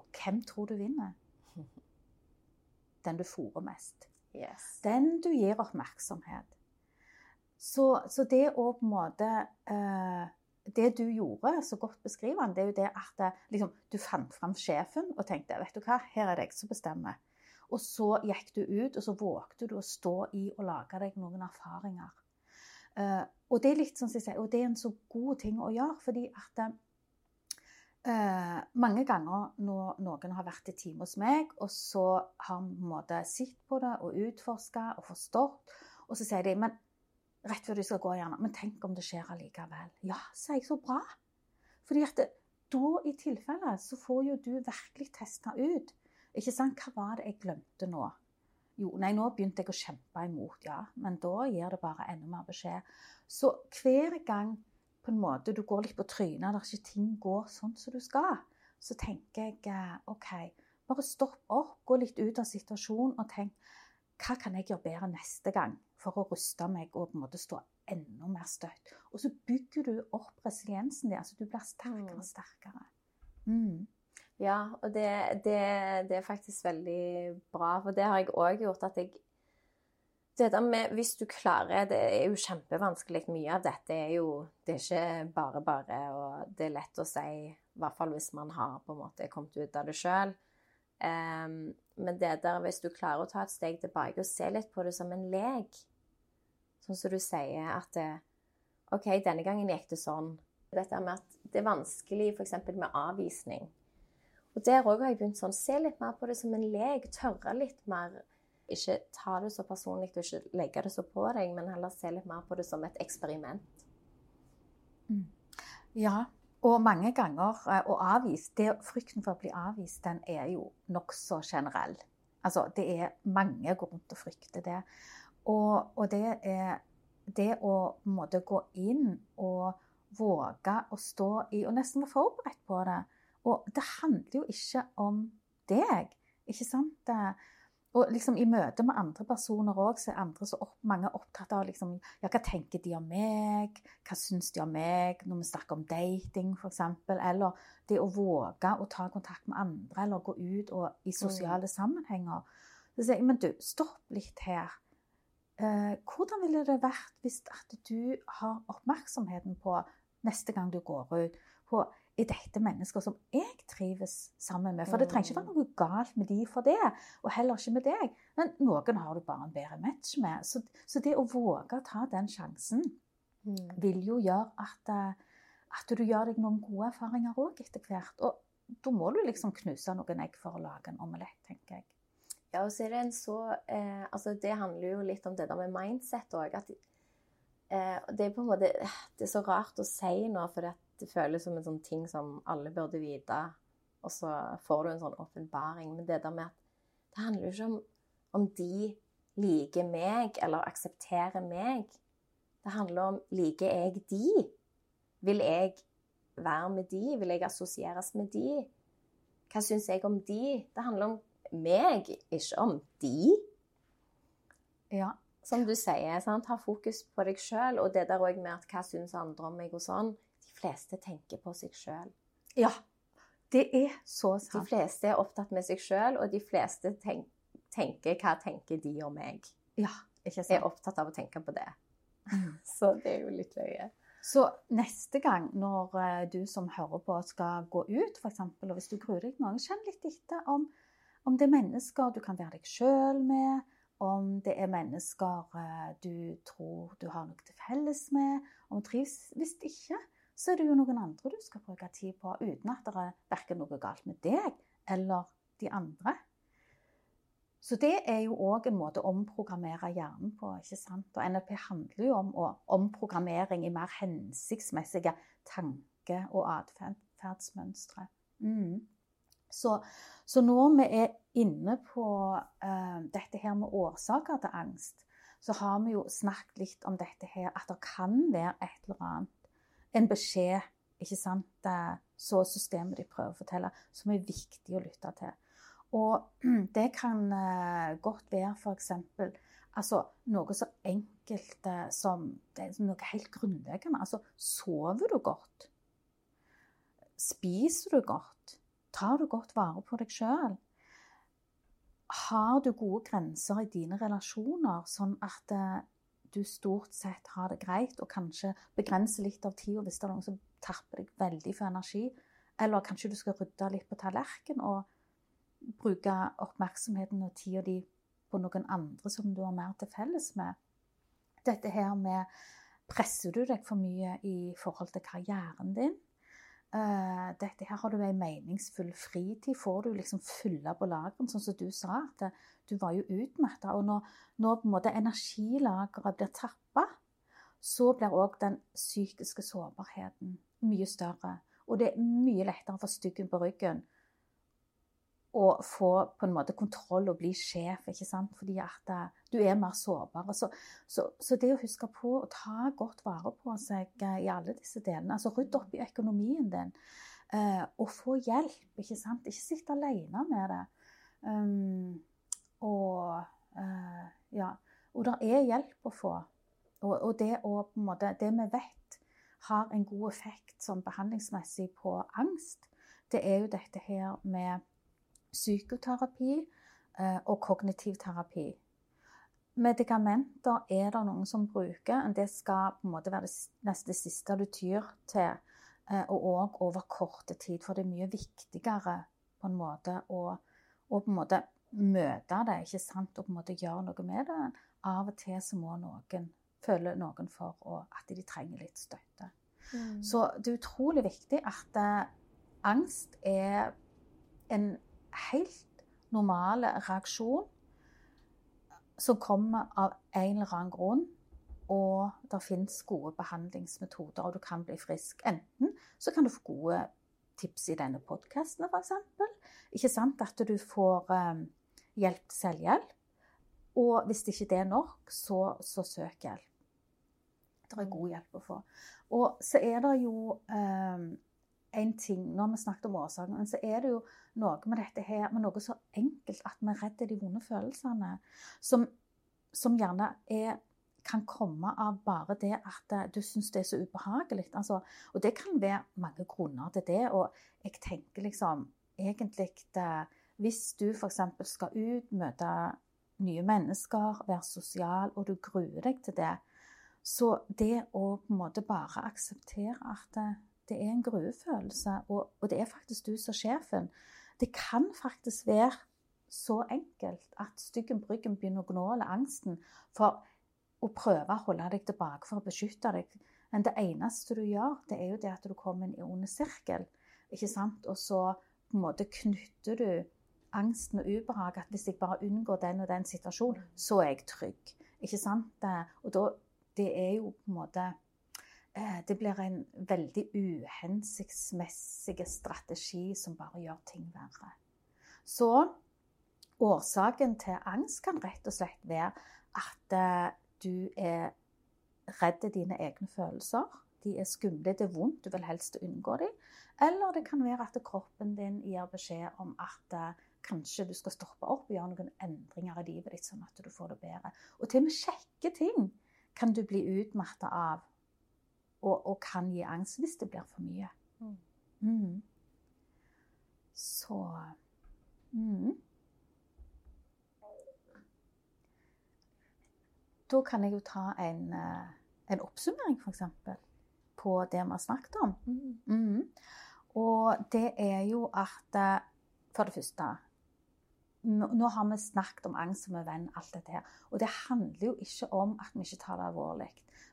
Og hvem tror du vinner? (laughs) Den du fòrer mest. Yes. Den du gir oppmerksomhet. Så, så det å på en måte eh, Det du gjorde, så godt beskriver han, det er jo det at det, liksom, du fant fram sjefen og tenkte vet du hva, her er det jeg som bestemmer. Og så gikk du ut, og så vågte du å stå i og lage deg noen erfaringer. Uh, og det er litt sånn som jeg sier, og det er en så god ting å gjøre, fordi at uh, mange ganger når noen har vært i time hos meg, og så har vi sett på det og utforska og forstått, og så sier de men rett før du skal gå, gjerne, men tenk om det skjer allikevel. Ja, sier jeg, så bra. Fordi at det, da i tilfelle så får jo du virkelig testa ut ikke sant? Hva var det jeg glemte nå? Jo, nei, nå begynte jeg å kjempe imot, ja. Men da gir det bare enda mer beskjed. Så hver gang på en måte du går litt på trynet, der ikke ting går sånn som du skal, så tenker jeg eh, OK, bare stopp opp, gå litt ut av situasjonen og tenk hva kan jeg gjøre bedre neste gang for å ruste meg og på en måte stå enda mer støtt? Og så bygger du opp resiliensen din. altså Du blir sterkere og sterkere. Mm. Ja, og det, det, det, er faktisk veldig bra, for det har jeg òg gjort at jeg det der med Hvis du klarer Det er jo kjempevanskelig. Mye av dette er jo Det er ikke bare bare, og det er lett å si, i hvert fall hvis man har på en måte kommet ut av det sjøl. Um, ehm, men det der, hvis du klarer å ta et steg tilbake og se litt på det som en lek, sånn som du sier at det, OK, denne gangen gikk det sånn. Dette med at det er vanskelig f.eks. med avvisning. Og der òg har jeg begynt sånn Se litt mer på det som en lek. Tørre litt mer. Ikke ta det så personlig og ikke legge det så på deg, men heller se litt mer på det som et eksperiment. Mm. Ja, og mange ganger eh, å avvise det, Frykten for å bli avvist, den er jo nokså generell. Altså, det er mange går rundt og frykter det. Og, og det er det å måtte gå inn og våge å stå i, og nesten være forberedt på det, og det handler jo ikke om deg. Ikke sant? Og liksom i møte med andre personer òg, så er andre så opp, mange opptatt av liksom, ja, hva tenker de om meg, hva syns de om meg, når vi snakker om dating f.eks., eller det å våge å ta kontakt med andre, eller gå ut og, i sosiale sammenhenger. Så sier jeg, men du, stopp litt her. Eh, hvordan ville det vært hvis at du har oppmerksomheten på neste gang du går ut, på er dette mennesker som jeg trives sammen med? For det trenger ikke være noe galt med de for det, og heller ikke med deg. Men noen har du bare en bedre match med. Så, så det å våge å ta den sjansen Mm. vil jo gjøre at, eh, at du gjør deg noen gode erfaringer òg etter hvert. Og da må du liksom knuse noen egg for å lage en omelett, tenker jeg. Ja, og så er det en så eh, Altså, det handler jo litt om det der med mindset òg. At eh, det er på en måte Det er så rart å si nå, for det føles som en sånn ting som alle burde vite. Og så får du en sånn åpenbaring. Men det der med at det handler jo ikke om om de liker meg eller aksepterer meg. Det handler om liker jeg de? Vil jeg være med de? Vil jeg assosieres med de? Hva syns jeg om de? Det handler om meg, ikke om de. Ja. Som du sier, sant? ha fokus på deg sjøl. Og det der òg med at hva syns andre om meg og sånn. De fleste tenker på seg sjøl. ja. Det er så sant. De fleste er opptatt med seg sjøl, og de fleste tenk, tenker hva tenker de om meg. Ja, ikke sant? Er opptatt av å tenke på det. Mm. (laughs) Så det er jo litt løye. Så neste gang når eh, du som hører på skal gå ut, f.eks., og hvis du gruer deg noe, kjenn litt etter om, om det er mennesker du kan være deg sjøl med, om det er mennesker eh, du tror du har noe til felles med, om du trives. Hvis ikke, så er det jo noen andre du skal bruke tid på, uten at det er verken noe galt med deg eller de andre. Så det er jo òg en måte å omprogrammere hjernen på. ikke sant? Og NLP handler jo om omprogrammering i mer hensiktsmessige tanke- og atferdsmønstre. Mm. Så, så når vi er inne på uh, dette her med årsaker til angst, så har vi jo snakket litt om dette her, at det kan være et eller annet. En beskjed, ikke sant, så systemet de prøver å fortelle, som er viktig å lytte til. Og (clears throat) det kan eh, godt være f.eks. Altså, noe så enkelt eh, som noe helt grunnleggende. Altså, sover du godt? Spiser du godt? Tar du godt vare på deg sjøl? Har du gode grenser i dine relasjoner, sånn at eh, du stort sett har det greit, og kanskje begrenser litt av tida hvis det er noen som tapper deg veldig for energi? Eller kanskje du skal rydde litt på tallerkenen og bruke oppmerksomheten og tida di på noen andre som du har mer til felles med? Dette her med Presser du deg for mye i forhold til karrieren din? Eh, dette her Har du en meningsfull fritid? Får du liksom fylle på lageren, sånn som du sa? at det, Du var jo utmatta. Og når, når på en måte energilageret blir tappa, så blir òg den psykiske sårbarheten mye større. Og det er mye lettere å få styggen på ryggen og få på en måte kontroll og bli sjef, ikke sant? fordi at eh, du er mer sårbar. Så, så, så det å huske på å ta godt vare på seg eh, i alle disse delene, altså rydde opp i økonomien din, eh, og få hjelp, ikke sant? Ikke sitte alene med det. Um, og ja, og det er hjelp å få. Og, og det, å, på en måte, det vi vet har en god effekt sånn behandlingsmessig på angst, det er jo dette her med psykoterapi eh, og kognitiv terapi. Medikamenter er det noen som bruker. Det skal på en måte være det neste siste du tyr til. eh, Og òg over korte tid, for det er mye viktigere på en måte å, å på en måte møte det, ikke sant, og på en måte gjøre noe med det. Av og til så må noen føle noen for å, at de trenger litt støtte. Mm. Så det er utrolig viktig at eh, angst er en helt normale reaksjon som kommer av en eller annen grunn. Og det finnes gode behandlingsmetoder, og du kan bli frisk. Enten så kan du få gode tips i denne podkasten, f.eks. Ikke sant? At du får eh, hjelp til selvhjelp. Og hvis ikke det er nok, så, så søk hjelp. Det er god hjelp å få. Og så er det jo eh, en ting Nå har vi snakket om årsaken, men så er det jo noe med dette her, med noe så enkelt at vi er redd de vonde følelsene. Som, som gjerne er, kan komme av bare det at eh, du syns det er så ubehagelig. Altså, og det kan være mange grunner til det. Og jeg tenker liksom egentlig det, Hvis du f.eks. skal ut, møte nye mennesker, være sosial, og du gruer deg til det, så det å på en måte bare akseptere at det, er en gruefølelse, og, og, det er faktisk du som sjefen Det kan faktisk være så enkelt at styggen bryggen begynner å gnåle angsten for å prøve å holde deg tilbake for å beskytte deg. Men det eneste du gjør, det er jo det at du kommer inn i ond sirkel. ikke sant? Og så på en måte knytter du angsten og ubehaget at hvis jeg bare unngår den og den situasjonen, så er jeg trygg. Ikke sant? Og da, det er jo på en måte Det blir en veldig uhensiktsmessig strategi som bare gjør ting verre. Så årsaken til angst kan rett og slett være at eh, du er redd dine egne følelser. De er skumle, det er vondt, du vil helst unngå dem. Eller det kan være at kroppen din gir beskjed om at eh, kanskje du skal stoppe opp og gjøre noen endringer i livet ditt, sånn at du får det bedre. Og til og med kjekke ting kan du bli utmatta av, og, og, kan gi angst hvis det blir for mye. Mm. Mm. Så mm. Da kan jeg jo ta en, eh, en oppsummering, f.eks., på det vi har snakket om. Mm. mm. Og det er jo at eh, For det første nå har vi snakket om angst som en venn, alt dette her. Og det handler jo ikke om at vi ikke tar det alvorlig.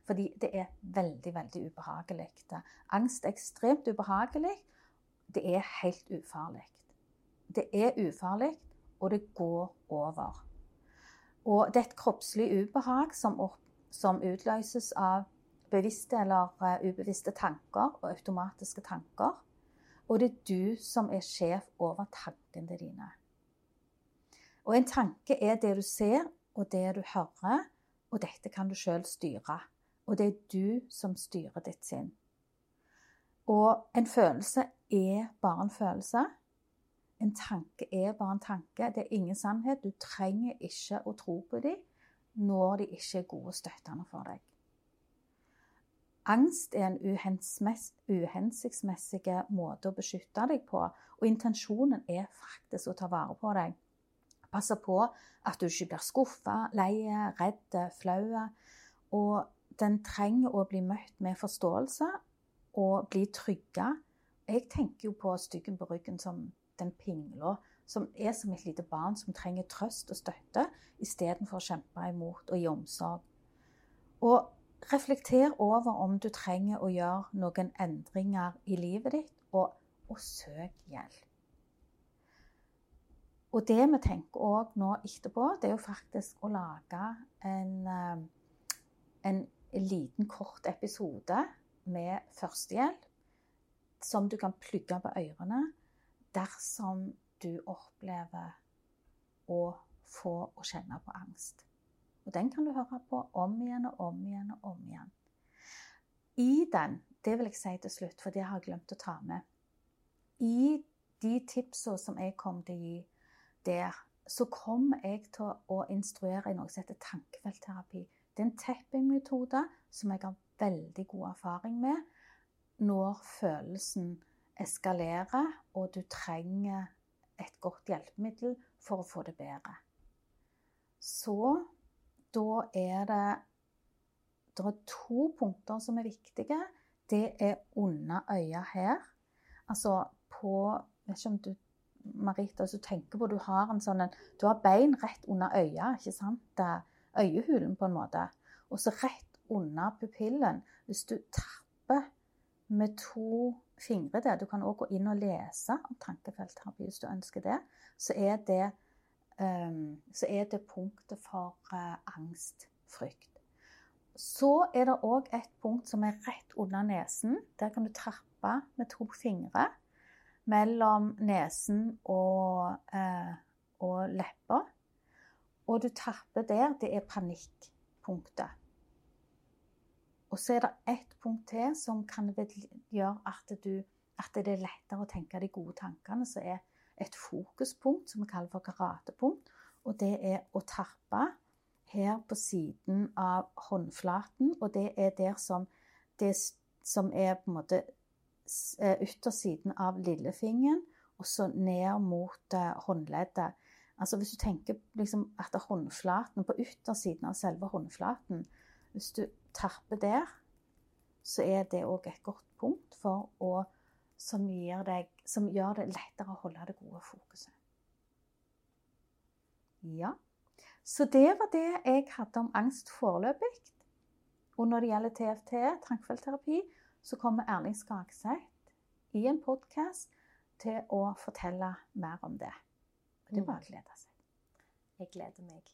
Fordi det er veldig, veldig ubehagelig. Angst er ekstremt ubehagelig. Det er helt ufarlig. Det er ufarlig, og det går over. Og det er et kroppslig ubehag som, opp, som utløses av bevisste eller uh, ubevisste tanker og automatiske tanker. Og det er du som er sjef over tankene dine. Og en tanke er det du ser, og det du hører, og dette kan du sjøl styre. Og det er du som styrer ditt sinn. Og en følelse er bare en følelse. En tanke er bare en tanke. Det er ingen sannhet. Du trenger ikke å tro på dem når de ikke er gode og støttende for deg. Angst er en uhensiktsmessig måte å beskytte deg på, og intensjonen er faktisk å ta vare på deg. Passe på at du ikke blir skuffa, lei, redd, flau. Og den trenger å bli møtt med forståelse og bli trygga. Jeg tenker jo på styggen på ryggen som den pingla som er som et lite barn som trenger trøst og støtte istedenfor å kjempe imot og gi omsorg. Og reflekter over om du trenger å gjøre noen endringer i livet ditt, og, og søk hjelp. Og det vi tenker òg nå etterpå, det er jo faktisk å lage en, eh, en liten, kort episode med førstehjelp som du kan plugge på ørene dersom du opplever å få og kjenne på angst. Og Den kan du høre på om igjen og om igjen og om igjen. I den, det vil jeg si til slutt, for det har jeg glemt å ta med I de tipsene som jeg kom til å gi der, så kommer jeg til å instruere i noe som heter tankefeltterapi. Det er en tapping-metode som jeg har veldig god erfaring med når følelsen eskalerer, og du trenger et godt hjelpemiddel for å få det bedre. Så da er det Det er to punkter som er viktige. Det er under øya her. Altså på vet ikke om du Marita, tenker på du har en sånn Du har bein rett under øya, ikke sant? Øyehulen, på en måte. Og så rett under pupillen. Hvis du tapper med to fingre der. Du kan òg gå inn og lese om tankefeltterapi hvis du ønsker det. Så er det, um, så er det punktet for uh, angst, frykt. Så er det òg et punkt som er rett under nesen. Der kan du trappe med to fingre mellom nesen og, eh, og leppa. Og du tapper der. Det er panikkpunktet. Og så er det ett punkt til som kan gjøre at du at det er lettere å tenke de gode tankene, som er et fokuspunkt som vi kaller for karatepunkt. Og det er å tappe her på siden av håndflaten, og det er der som, det som er på en måte eh, yttersiden av lillefingeren, og så ned mot uh, håndleddet. Altså Hvis du tenker liksom at håndflaten på yttersiden av selve håndflaten Hvis du terper der, så er det òg et godt punkt for å som, deg, som gjør det lettere å holde det gode fokuset. Ja. Så det var det jeg hadde om angst foreløpig. Og når det gjelder TFT, tankfeltterapi, så kommer Erling Skagseth i en podkast til å fortelle mer om det. Og det er bare å glede seg. Jeg gleder meg.